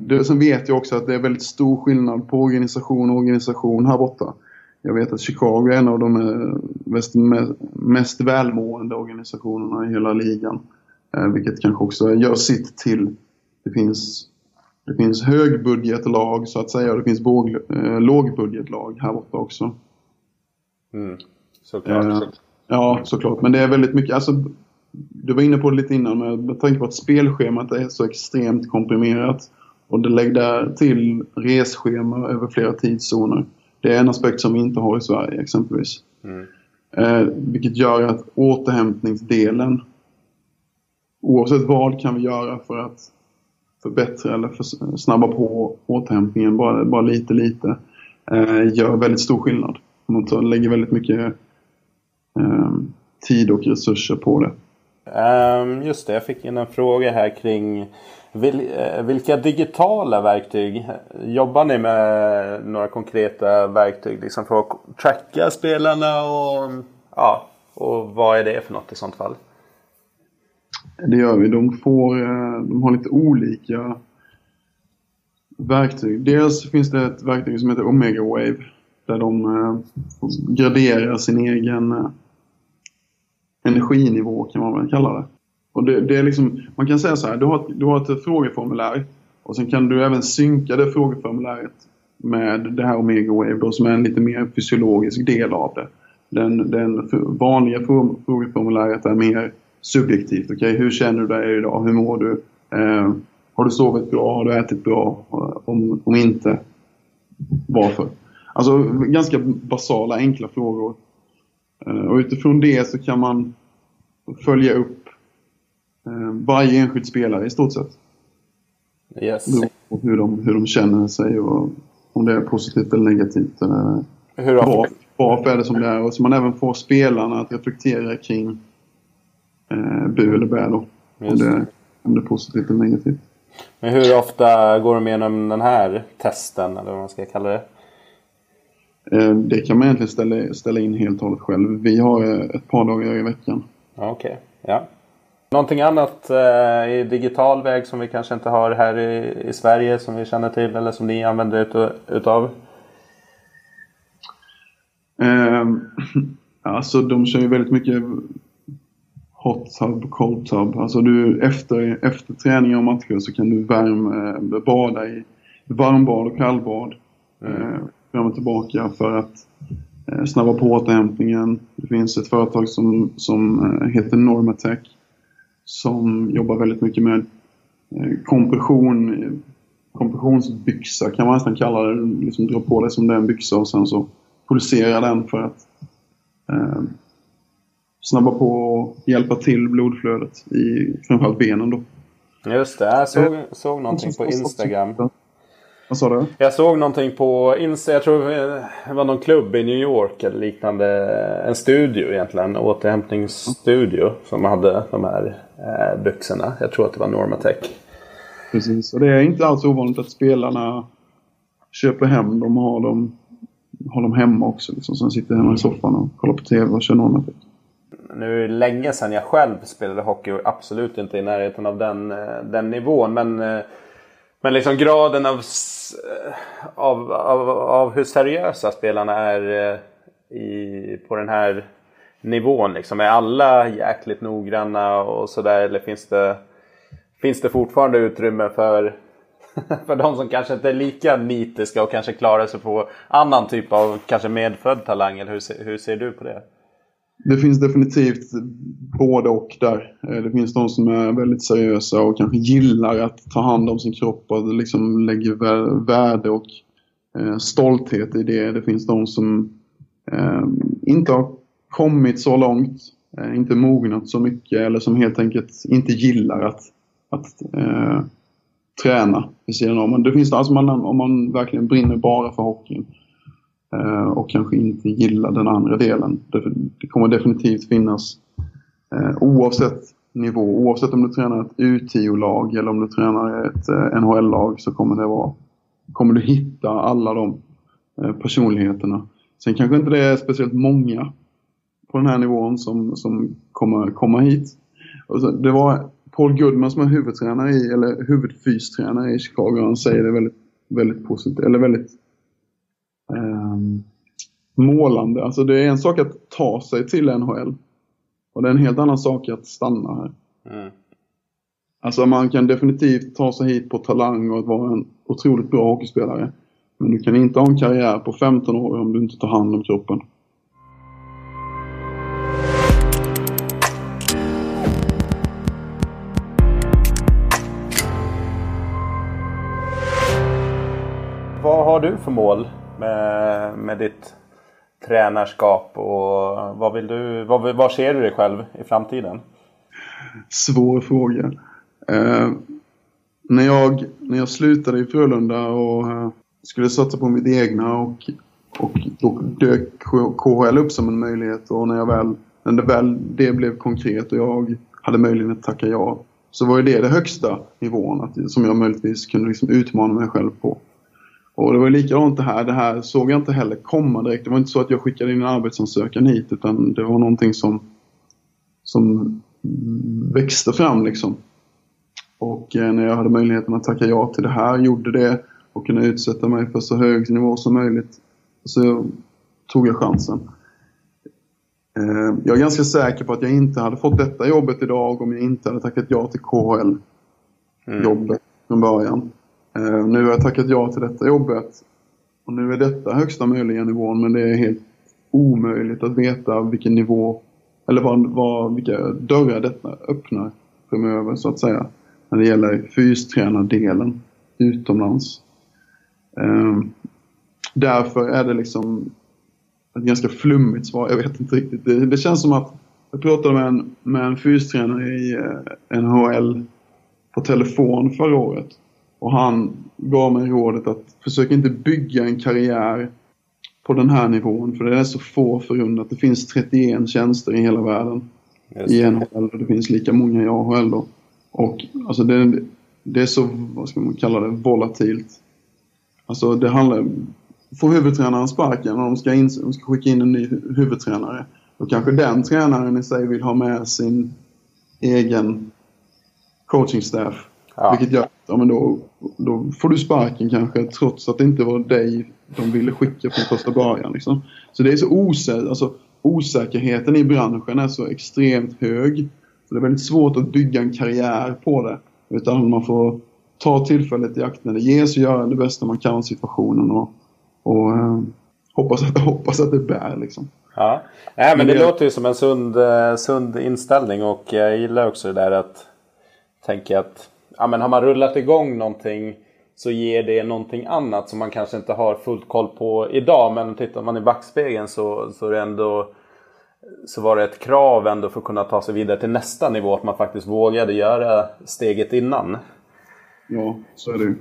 det, sen vet jag också att det är väldigt stor skillnad på organisation och organisation här borta. Jag vet att Chicago är en av de eh, mest, mest välmående organisationerna i hela ligan. Eh, vilket kanske också gör sitt till. Det finns, det finns högbudgetlag så att säga och det finns båg, lågbudgetlag här borta också. Mm. Såklart. Ja, såklart. Men det är väldigt mycket, alltså du var inne på det lite innan med, med tanke på att spelschemat är så extremt komprimerat och det lägger till resschema över flera tidszoner. Det är en aspekt som vi inte har i Sverige exempelvis. Mm. Eh, vilket gör att återhämtningsdelen, oavsett vad kan vi göra för att förbättra eller för, snabba på återhämtningen bara, bara lite lite, eh, gör väldigt stor skillnad. Man lägger väldigt mycket eh, tid och resurser på det. Um, just det, jag fick in en fråga här kring vil, uh, vilka digitala verktyg jobbar ni med? Några konkreta verktyg liksom för att tracka spelarna och, ja, och vad är det för något i sånt fall? Det gör vi. De, får, eh, de har lite olika verktyg. Dels finns det ett verktyg som heter Omega Wave där de eh, graderar sin egen energinivå kan man väl kalla det. Och det, det är liksom, man kan säga så här, du har, du har ett frågeformulär och sen kan du även synka det frågeformuläret med det här Omega Wave då, som är en lite mer fysiologisk del av det. Den, den vanliga frågeformuläret är mer subjektivt. Okay, hur känner du dig idag? Hur mår du? Eh, har du sovit bra? Har du ätit bra? Eh, om, om inte, varför? Alltså ganska basala, enkla frågor och utifrån det så kan man följa upp eh, varje enskild spelare i stort sett. Yes. Och hur, de, hur de känner sig och om det är positivt eller negativt. Eller Hur ofta, var, varför är det som det är? Och så man även får spelarna att reflektera kring eh, bu eller bä då. Om det, om det är positivt eller negativt. men hur ofta går de igenom den här testen, eller vad man ska kalla det? Eh, det kan man egentligen ställa, ställa in helt och hållet själv. Vi har eh, ett par dagar i veckan. Okej, ja. Någonting annat eh, i digital väg som vi kanske inte har här i, i Sverige som vi känner till eller som ni använder ut, utav? Eh, alltså de kör ju väldigt mycket hot tub, cold tub. Alltså du, efter, efter träningar och matcher så kan du värma, eh, bada i varmbad och kallbad. Eh, fram och tillbaka för att eh, snabba på återhämtningen. Det finns ett företag som, som eh, heter Normatec som jobbar väldigt mycket med eh, kompression, kompressionsbyxa kan man nästan kalla det. Liksom dra på dig som det är en byxa och sen så pulsera den för att eh, snabba på och hjälpa till blodflödet i framförallt benen då. Just det, jag såg, såg någonting på Instagram. Vad sa du? Jag såg någonting på Insta, jag tror det var någon klubb i New York eller liknande. En studio egentligen, en återhämtningsstudio som hade de här eh, byxorna. Jag tror att det var Normatec. Precis, och det är inte alls ovanligt att spelarna köper hem dem och har dem, har dem hemma också. Liksom. Sen sitter hemma i soffan och kollar på TV och kör Normatec. Nu är det länge sedan jag själv spelade hockey och absolut inte i närheten av den, eh, den nivån. Men, eh, men liksom graden av, eh, av, av, av hur seriösa spelarna är eh, i, på den här nivån. Liksom. Är alla jäkligt noggranna och sådär? Eller finns det, finns det fortfarande utrymme för, för de som kanske inte är lika nitiska och kanske klarar sig på annan typ av kanske medfödd talang? Eller hur, hur ser du på det? Det finns definitivt både och där. Eh, det finns de som är väldigt seriösa och kanske gillar att ta hand om sin kropp och liksom lägger värde och eh, stolthet i det. Det finns de som eh, inte har kommit så långt, inte mognat så mycket eller som helt enkelt inte gillar att, att eh, träna vid sidan om. Men det finns alltså man, om man verkligen brinner bara för hockeyn Eh, och kanske inte gillar den andra delen. Det, det kommer definitivt finnas eh, oavsett nivå, oavsett om du tränar ett U10-lag eller om du tränar ett eh, NHL-lag så kommer det vara kommer du hitta alla de eh, personligheterna. Sen kanske inte det är speciellt många på den här nivån som, som kommer komma hit. Och så, det var Paul Goodman som är huvudtränare i, eller huvudfystränare i Chicago. Han säger det väldigt, väldigt positivt, eller väldigt eh, målande. Alltså det är en sak att ta sig till NHL. Och det är en helt annan sak att stanna här. Mm. Alltså man kan definitivt ta sig hit på talang och vara en otroligt bra hockeyspelare. Men du kan inte ha en karriär på 15 år om du inte tar hand om kroppen. Vad har du för mål med, med ditt tränarskap och vad vill du, vad, vad ser du dig själv i framtiden? Svår fråga. Eh, när, jag, när jag slutade i Frölunda och eh, skulle satsa på mitt egna och, och då dök KHL upp som en möjlighet och när, jag väl, när det väl det blev konkret och jag hade möjlighet att tacka ja så var ju det den högsta nivån att, som jag möjligtvis kunde liksom utmana mig själv på. Och det var likadant det här. Det här såg jag inte heller komma direkt. Det var inte så att jag skickade in en arbetsansökan hit utan det var någonting som, som växte fram liksom. Och eh, när jag hade möjligheten att tacka ja till det här, gjorde det och kunde utsätta mig för så hög nivå som möjligt så tog jag chansen. Eh, Jag är ganska säker på att jag inte hade fått detta jobbet idag om jag inte hade tackat ja till KHL-jobbet från början. Eh, nu har jag tackat ja till detta jobbet och nu är detta högsta möjliga nivån men det är helt omöjligt att veta vilken nivå eller vad, vad, vilka dörrar detta öppnar framöver så att säga. När det gäller fystränardelen utomlands. Ehm, därför är det liksom ett ganska flummigt svar. Jag vet inte riktigt. Det, det känns som att jag pratade med en, med en fystränare i eh, NHL på telefon förra året. Och han gav mig rådet att försöka inte bygga en karriär på den här nivån. För det är så få förunnat. Det finns 31 tjänster i hela världen i NHL och det finns lika många i AHL då. Och alltså det, det är så, vad ska man kalla det, volatilt. Alltså det handlar, får huvudtränaren sparken och de ska, in, de ska skicka in en ny huvudtränare. Då kanske den tränaren i sig vill ha med sin egen coachingstaff. Ja. Vilket gör att ja, men då, då får du sparken kanske trots att det inte var dig de ville skicka från första början. Liksom. Så det är så osäkert. Alltså, osäkerheten i branschen är så extremt hög. Så det är väldigt svårt att bygga en karriär på det. Utan man får ta tillfället i akt när det ges och göra det bästa man kan av situationen. Och, och eh, hoppas, att, hoppas att det bär liksom. Ja, Nej, men det, det låter ju som en sund, eh, sund inställning och jag gillar också det där att tänka att ja, men har man rullat igång någonting så ger det någonting annat som man kanske inte har fullt koll på idag. Men tittar man i backspegeln så, så är det ändå så var det ett krav ändå för att kunna ta sig vidare till nästa nivå att man faktiskt vågade göra steget innan. Ja, så är det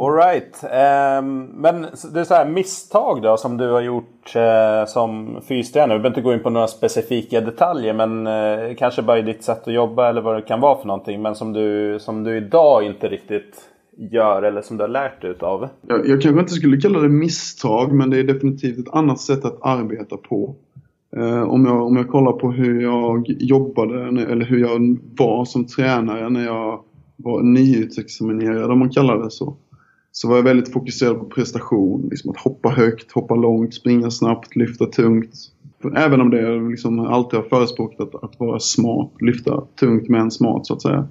Alright. Um, ehm, men det är så här misstag då som du har gjort uh, som fystränare. Vi behöver inte gå in på några specifika detaljer men uh, kanske bara i ditt sätt att jobba eller vad det kan vara för någonting. Men som du, som du idag inte riktigt gör eller som du har lärt dig utav? Jag, jag kanske inte skulle kalla det misstag men det är definitivt ett annat sätt att arbeta på. Eh, om, jag, om jag kollar på hur jag jobbade eller hur jag var som tränare när jag var nyutexaminerad om man kallar det så. Så var jag väldigt fokuserad på prestation. Liksom att hoppa högt, hoppa långt, springa snabbt, lyfta tungt. Även om det liksom alltid har förespråkat att, att vara smart, lyfta tungt men smart så att säga.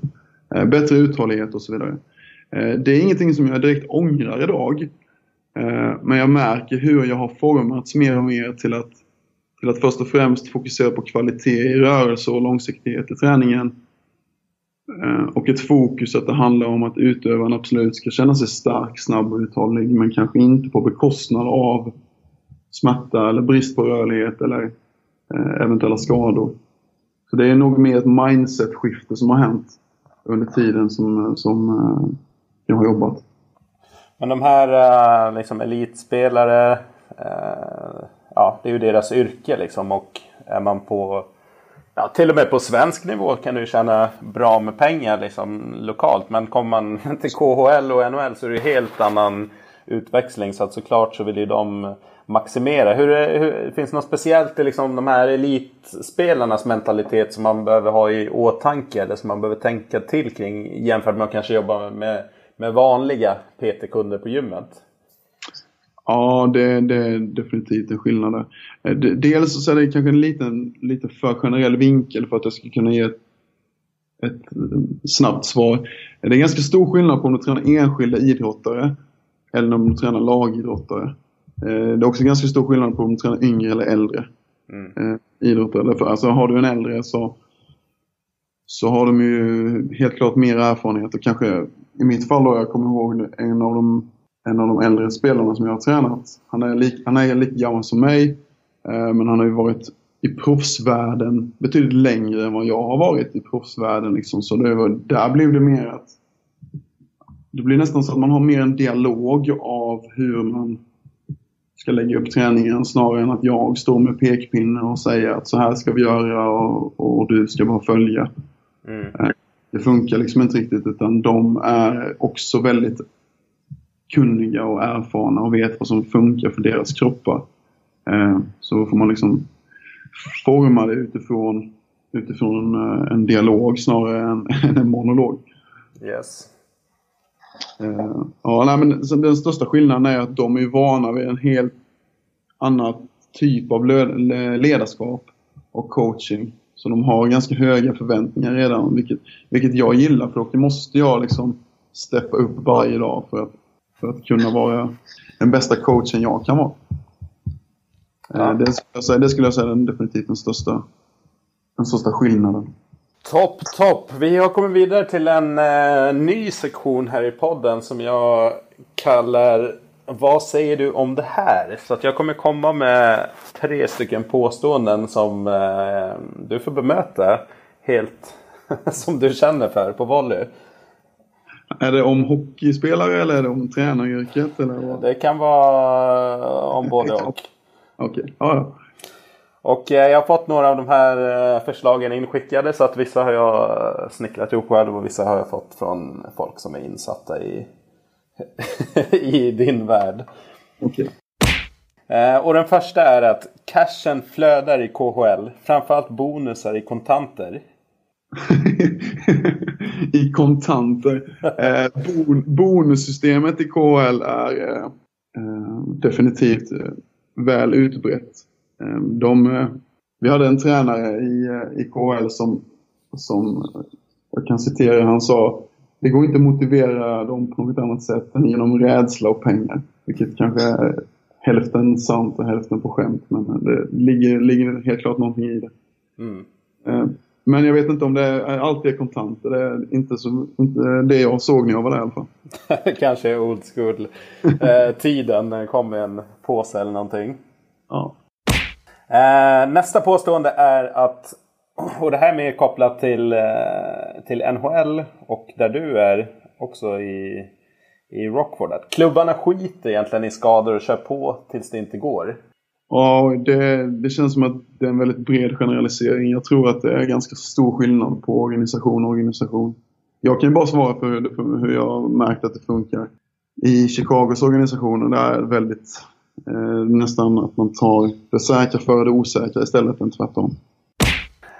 Eh, bättre uthållighet och så vidare. Eh, det är ingenting som jag direkt ångrar idag. Eh, men jag märker hur jag har formats mer och mer till att, till att först och främst fokusera på kvalitet i rörelse och långsiktighet i träningen. Eh, och ett fokus att det handlar om att utövaren absolut ska känna sig stark, snabb och uthållig men kanske inte på bekostnad av smärta eller brist på rörlighet eller eh, eventuella skador. Så det är nog mer ett mindset-skifte som har hänt under tiden som, eh, som jag har jobbat. Men de här liksom elitspelare, ja det är ju deras yrke liksom och är man på Ja, till och med på svensk nivå kan du tjäna bra med pengar liksom, lokalt. Men kommer man till KHL och NHL så är det helt annan utväxling. Så att såklart så vill ju de maximera. Hur, är, hur Finns det något speciellt i liksom, de här elitspelarnas mentalitet som man behöver ha i åtanke? Eller som man behöver tänka till kring jämfört med att kanske jobba med med vanliga PT-kunder på gymmet? Ja, det, det, är definitivt en skillnad där. Eh, dels så är det kanske en liten, lite för generell vinkel för att jag ska kunna ge ett, ett eh, snabbt svar. Det är ganska stor skillnad på om du tränar enskilda idrottare eller om du tränar lagidrottare. Eh, det är också ganska stor skillnad på om du tränar yngre eller äldre mm. idrottare. Alltså har du en äldre så, så har de ju helt klart mer erfarenhet och kanske i mitt fall då, jag kommer ihåg en av de, en av de äldre spelarna som jag har tränat. Han är, lik, han är lika gammal som mig, eh, men han har ju varit i proffsvärlden betydligt längre än vad jag har varit i proffsvärlden. Liksom. Så det var, där blev det mer att det blir nästan så att man har mer en dialog av hur man ska lägga upp träningen snarare än att jag står med pekpinne och säger att så här ska vi göra och, och du ska bara följa. Mm. Eh, det funkar liksom inte riktigt utan de är också väldigt kunniga och erfarna och vet vad som funkar för deras kroppar. Eh, så får man liksom forma det utifrån, utifrån eh, en dialog snarare än, en monolog. Yes. Eh, ja, nej, men den största skillnaden är att de är vana vid en helt annan typ av ledarskap och coaching. Så de har ganska höga förväntningar redan, vilket, vilket jag gillar för då måste jag liksom steppa upp varje dag för att, för att kunna vara den bästa coachen jag kan vara. Ja. Det, skulle jag säga, det skulle jag säga är definitivt den största, den största skillnaden. Topp, topp! Vi har kommit vidare till en eh, ny sektion här i podden som jag kallar vad säger du om det här? Så att jag kommer komma med tre stycken påståenden som eh, du får bemöta helt som du känner för på volley. Är det om hockeyspelare eller är det om tränaryrket? Eller vad? Det kan vara om både och. Okej, okay. ja, ja. Och eh, jag har fått några av de här eh, förslagen inskickade så att vissa har jag eh, snickrat ihop själv och vissa har jag fått från folk som är insatta i, i din värld. Okay. Och den första är att cashen flödar i KHL. Framförallt bonusar i kontanter. I kontanter. Eh, bon bonussystemet i KHL är eh, definitivt eh, väl utbrett. Ehm, de, eh, vi hade en tränare i, eh, i KHL som, som, jag kan citera, han sa det går inte att motivera dem på något annat sätt än genom rädsla och pengar. Vilket kanske är hälften sant och hälften på skämt. Men det ligger, ligger helt klart någonting i det. Mm. Men jag vet inte om det är, alltid är kontanter. Det är inte, så, inte det jag såg när jag var där i alla fall. Kanske old school eh, tiden. det kom med en påse eller någonting. Ja. Eh, nästa påstående är att, och det här är mer kopplat till, eh, till NHL och där du är också i, i Rockford. Att klubbarna skiter egentligen i skador och kör på tills det inte går. Ja, det, det känns som att det är en väldigt bred generalisering. Jag tror att det är ganska stor skillnad på organisation och organisation. Jag kan ju bara svara för hur, för hur jag märkt att det funkar. I Chicagos organisationer där är det väldigt eh, nästan att man tar det säkra före det osäkra istället än tvärtom.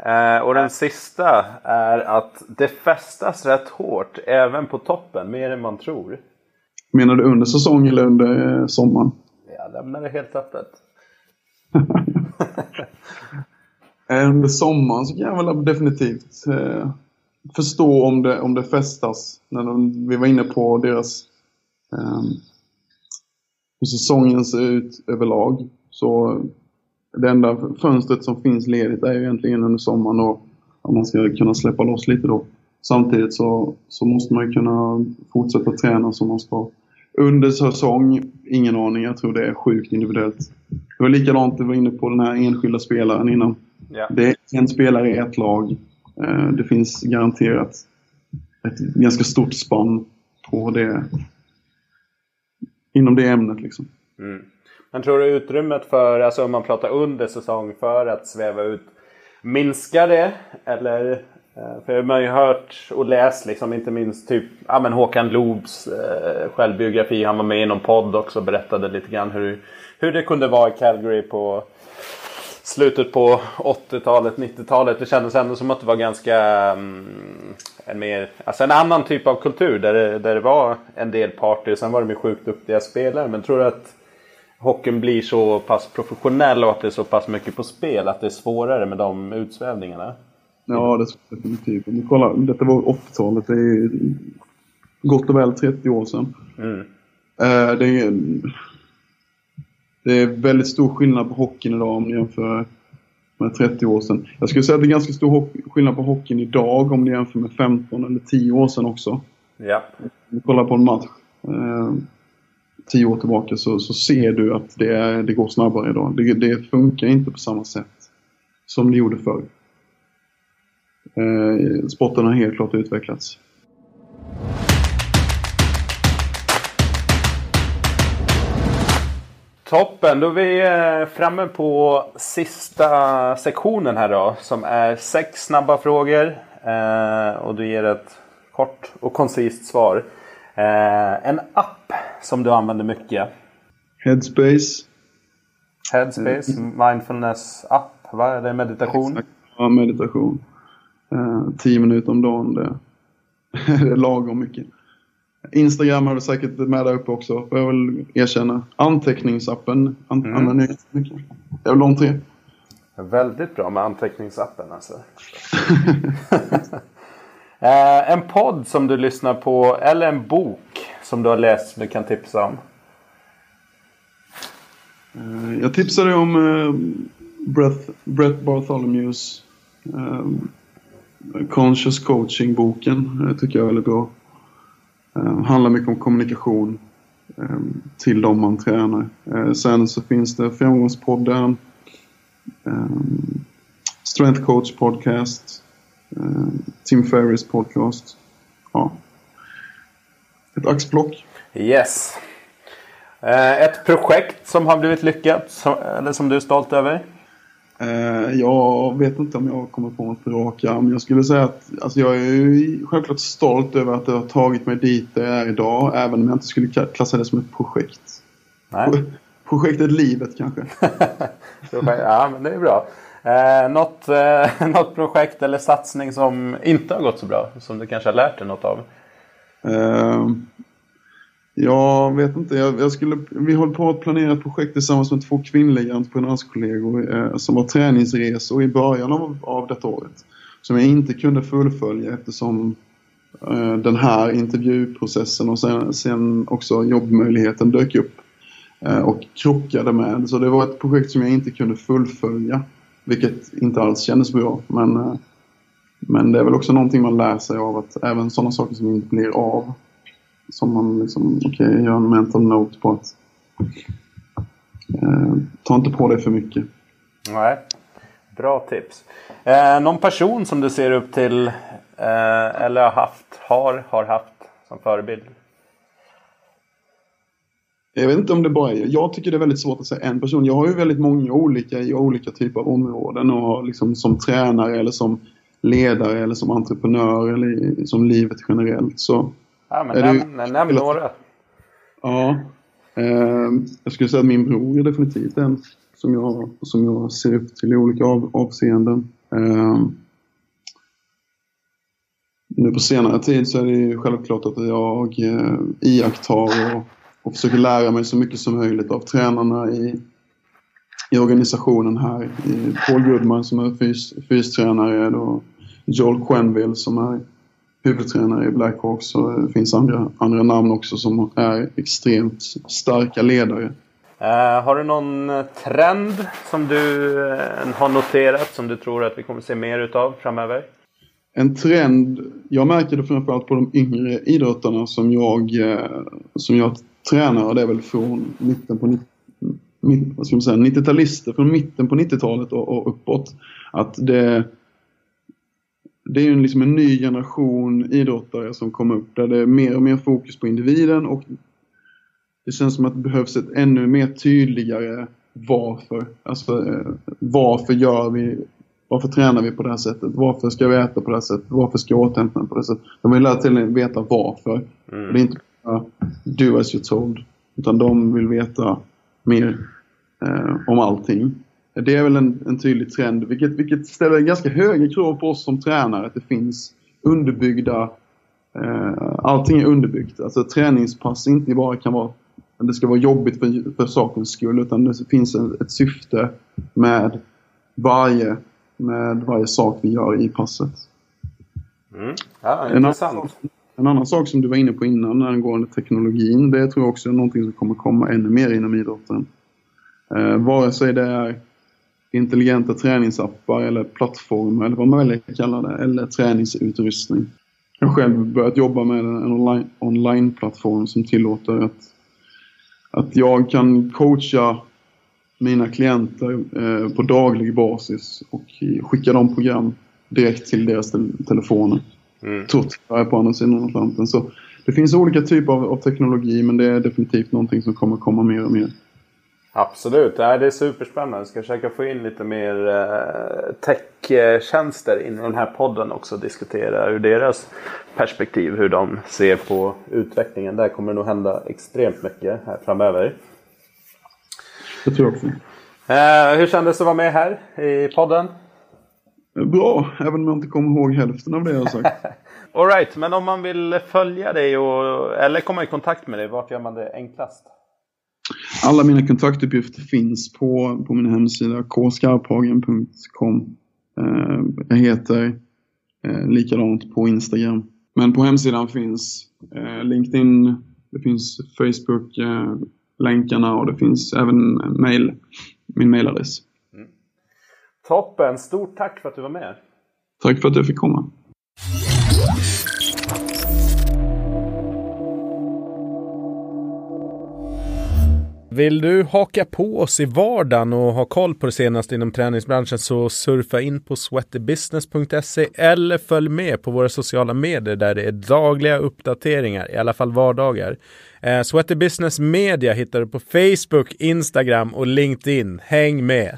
Eh, och den sista är att det festas rätt hårt även på toppen, mer än man tror. Menar du under säsong eller under eh, sommaren? Jag lämnar det helt öppet. Eh, under sommaren så kan jag väl definitivt eh, förstå om det, om det festas. När de, vi var inne på deras eh, hur säsongen ser ut överlag. Så det enda fönstret som finns ledigt är ju egentligen under sommaren och om man ska kunna släppa loss lite då. Samtidigt så, så måste man ju kunna fortsätta träna som man ska. Under säsong, ingen aning. Jag tror det är sjukt individuellt. Det var likadant, du var inne på den här enskilda spelaren innan. Ja. Det är en spelare i ett lag. Eh, det finns garanterat ett ganska stort spann på det inom det ämnet. Liksom. Mm. Men tror du utrymmet för, alltså om man pratar under säsong, för att sväva ut, minskar det? Eller? Eh, för man har ju hört och läst, liksom, inte minst typ ja, men Håkan Loobs eh, självbiografi. Han var med i någon podd också och berättade lite grann hur, hur det kunde vara i Calgary på slutet på 80-talet, 90-talet. Det kändes ändå som att det var ganska um, en, mer, alltså en annan typ av kultur där det, där det var en del party. Sen var de ju sjukt duktiga spelare. Men tror du att hockeyn blir så pass professionell och att det är så pass mycket på spel att det är svårare med de utsvävningarna? Ja, det är definitivt. Om du kollar, detta var 80-talet. Det är gott och väl 30 år sedan. Mm. Uh, det är det är väldigt stor skillnad på hockeyn idag om ni jämför med 30 år sedan. Jag skulle säga att det är ganska stor skillnad på hockeyn idag om ni jämför med 15 eller 10 år sedan också. Ja. Om du kollar på en match eh, 10 år tillbaka så, så ser du att det, är, det går snabbare idag. Det, det funkar inte på samma sätt som det gjorde förr. Eh, sporten har helt klart utvecklats. Toppen, då är vi eh, framme på sista sektionen här då. Som är sex snabba frågor. Eh, och du ger ett kort och koncist svar. En app som du använder mycket? Headspace. Headspace, mm. mindfulness-app. Vad är det? Meditation? Ja, meditation. Eh, tio minuter om dagen, det, det är lagom mycket. Instagram har du säkert med där uppe också, får jag väl erkänna. Anteckningsappen an mm. använder jag mycket. Det är väl de tre. Väldigt bra med anteckningsappen alltså. eh, en podd som du lyssnar på eller en bok som du har läst som du kan tipsa om? Eh, jag tipsade om eh, Brett, Brett Bartholomews eh, Conscious Coaching-boken. Eh, tycker jag är väldigt bra. Eh, handlar mycket om kommunikation eh, till de man tränar. Eh, sen så finns det Framgångspodden, ehm, Strength Coach Podcast, ehm, Tim Ferris podcast. Ja. ett axplock. Yes. Eh, ett projekt som har blivit lyckat, eller som du är stolt över? Eh, jag vet inte om jag kommer på något på rak arm. Jag skulle säga att alltså jag är självklart stolt över att det har tagit mig dit där jag är idag. Även om jag inte skulle klassa det som ett projekt. Nej. Projektet livet kanske. ja, men det är bra. Eh, något, eh, något projekt eller satsning som inte har gått så bra? Som du kanske har lärt dig något av? Eh, jag vet inte. Jag, jag, skulle, vi håller på att planera ett projekt tillsammans med två kvinnliga entreprenörskollegor eh, som var träningsresor i början av, av detta året. Som jag inte kunde fullfölja eftersom eh, den här intervjuprocessen och sen, sen också jobbmöjligheten dök upp eh, och krockade med. Så det var ett projekt som jag inte kunde fullfölja. Vilket inte alls kändes bra. Men, eh, men det är väl också någonting man lär sig av att även sådana saker som inte blir av som man liksom, okej, okay, gör en mental note på att eh, ta inte på dig för mycket. Nej, bra tips. Eh, någon person som du ser upp till eh, eller har haft, har, har haft som förebild? Jag vet inte om det bara är Jag tycker det är väldigt svårt att säga en person. Jag har ju väldigt många olika i olika typer av områden och liksom som tränare eller som ledare eller som entreprenör eller som livet generellt. Så Ja, men nämn, du... nämn några. Ja. Eh, jag skulle säga att min bror är definitivt en som jag, som jag ser upp till i olika av, avseenden. Eh, nu på senare tid så är det ju självklart att jag eh, iakttar och, och försöker lära mig så mycket som möjligt av tränarna i, i organisationen här. I Paul Goodman som är fys, fystränare och Joel Quenville som är huvudtränare i Blackhawks det finns andra, andra namn också som är extremt starka ledare. Uh, har du någon eh, trend som du uh, har noterat som du tror att vi kommer se mer utav framöver? En trend, jag märker det framförallt på de yngre idrottarna som jag, uh, som jag tränar och det är väl från mitten på 90-talister, från mitten på 90-talet och, och uppåt. Att det det är ju liksom en ny generation idrottare som kommer upp där det är mer och mer fokus på individen och det känns som att det behövs ett ännu mer tydligare varför. Alltså eh, varför gör vi, varför tränar vi på det här sättet? Varför ska vi äta på det här sättet? Varför ska jag återhämta mig på det här sättet? De vill hela tiden veta varför. Mm. Det är inte bara do as you're told. Utan de vill veta mer eh, om allting. Det är väl en, en tydlig trend, vilket, vilket ställer ganska höga krav på oss som tränare. Att det finns underbyggda... Eh, allting är underbyggt. Alltså träningspass inte bara kan vara... Det ska vara jobbigt för, för sakens skull, utan det finns en, ett syfte med varje, med varje sak vi gör i passet. Mm. Ja. En annan, en annan sak som du var inne på innan angående teknologin, det tror jag också är någonting som kommer komma ännu mer inom idrotten. Eh, vare sig det är intelligenta träningsappar eller plattformar eller vad man väljer att kalla det, eller träningsutrustning. Jag har själv börjat jobba med en online-plattform som tillåter att, att jag kan coacha mina klienter eh, på daglig basis och skicka dem program direkt till deras telefoner. Mm. Trots att jag är på andra sidan Atlanten. Så det finns olika typer av, av teknologi men det är definitivt någonting som kommer komma mer och mer. Absolut, det är superspännande. Jag ska försöka få in lite mer eh, techtjänster in i den här podden också. Diskutera ur deras perspektiv hur de ser på utvecklingen. Där kommer det nog hända extremt mycket här framöver. Det tror jag också. Eh, hur kändes det att vara med här i podden? Bra, även om jag inte kommer ihåg hälften av det jag sagt. Alright, men om man vill följa dig och, eller komma i kontakt med dig, vart gör man det enklast? Alla mina kontaktuppgifter finns på, på min hemsida kskarphagen.com. Eh, jag heter eh, likadant på Instagram. Men på hemsidan finns eh, LinkedIn, det finns Facebook, eh, länkarna och det finns även mail, min mailadress. Mm. Toppen! Stort tack för att du var med. Tack för att jag fick komma. Vill du haka på oss i vardagen och ha koll på det senaste inom träningsbranschen så surfa in på sweatybusiness.se eller följ med på våra sociala medier där det är dagliga uppdateringar, i alla fall vardagar. Eh, Sweaty Business Media hittar du på Facebook, Instagram och LinkedIn. Häng med!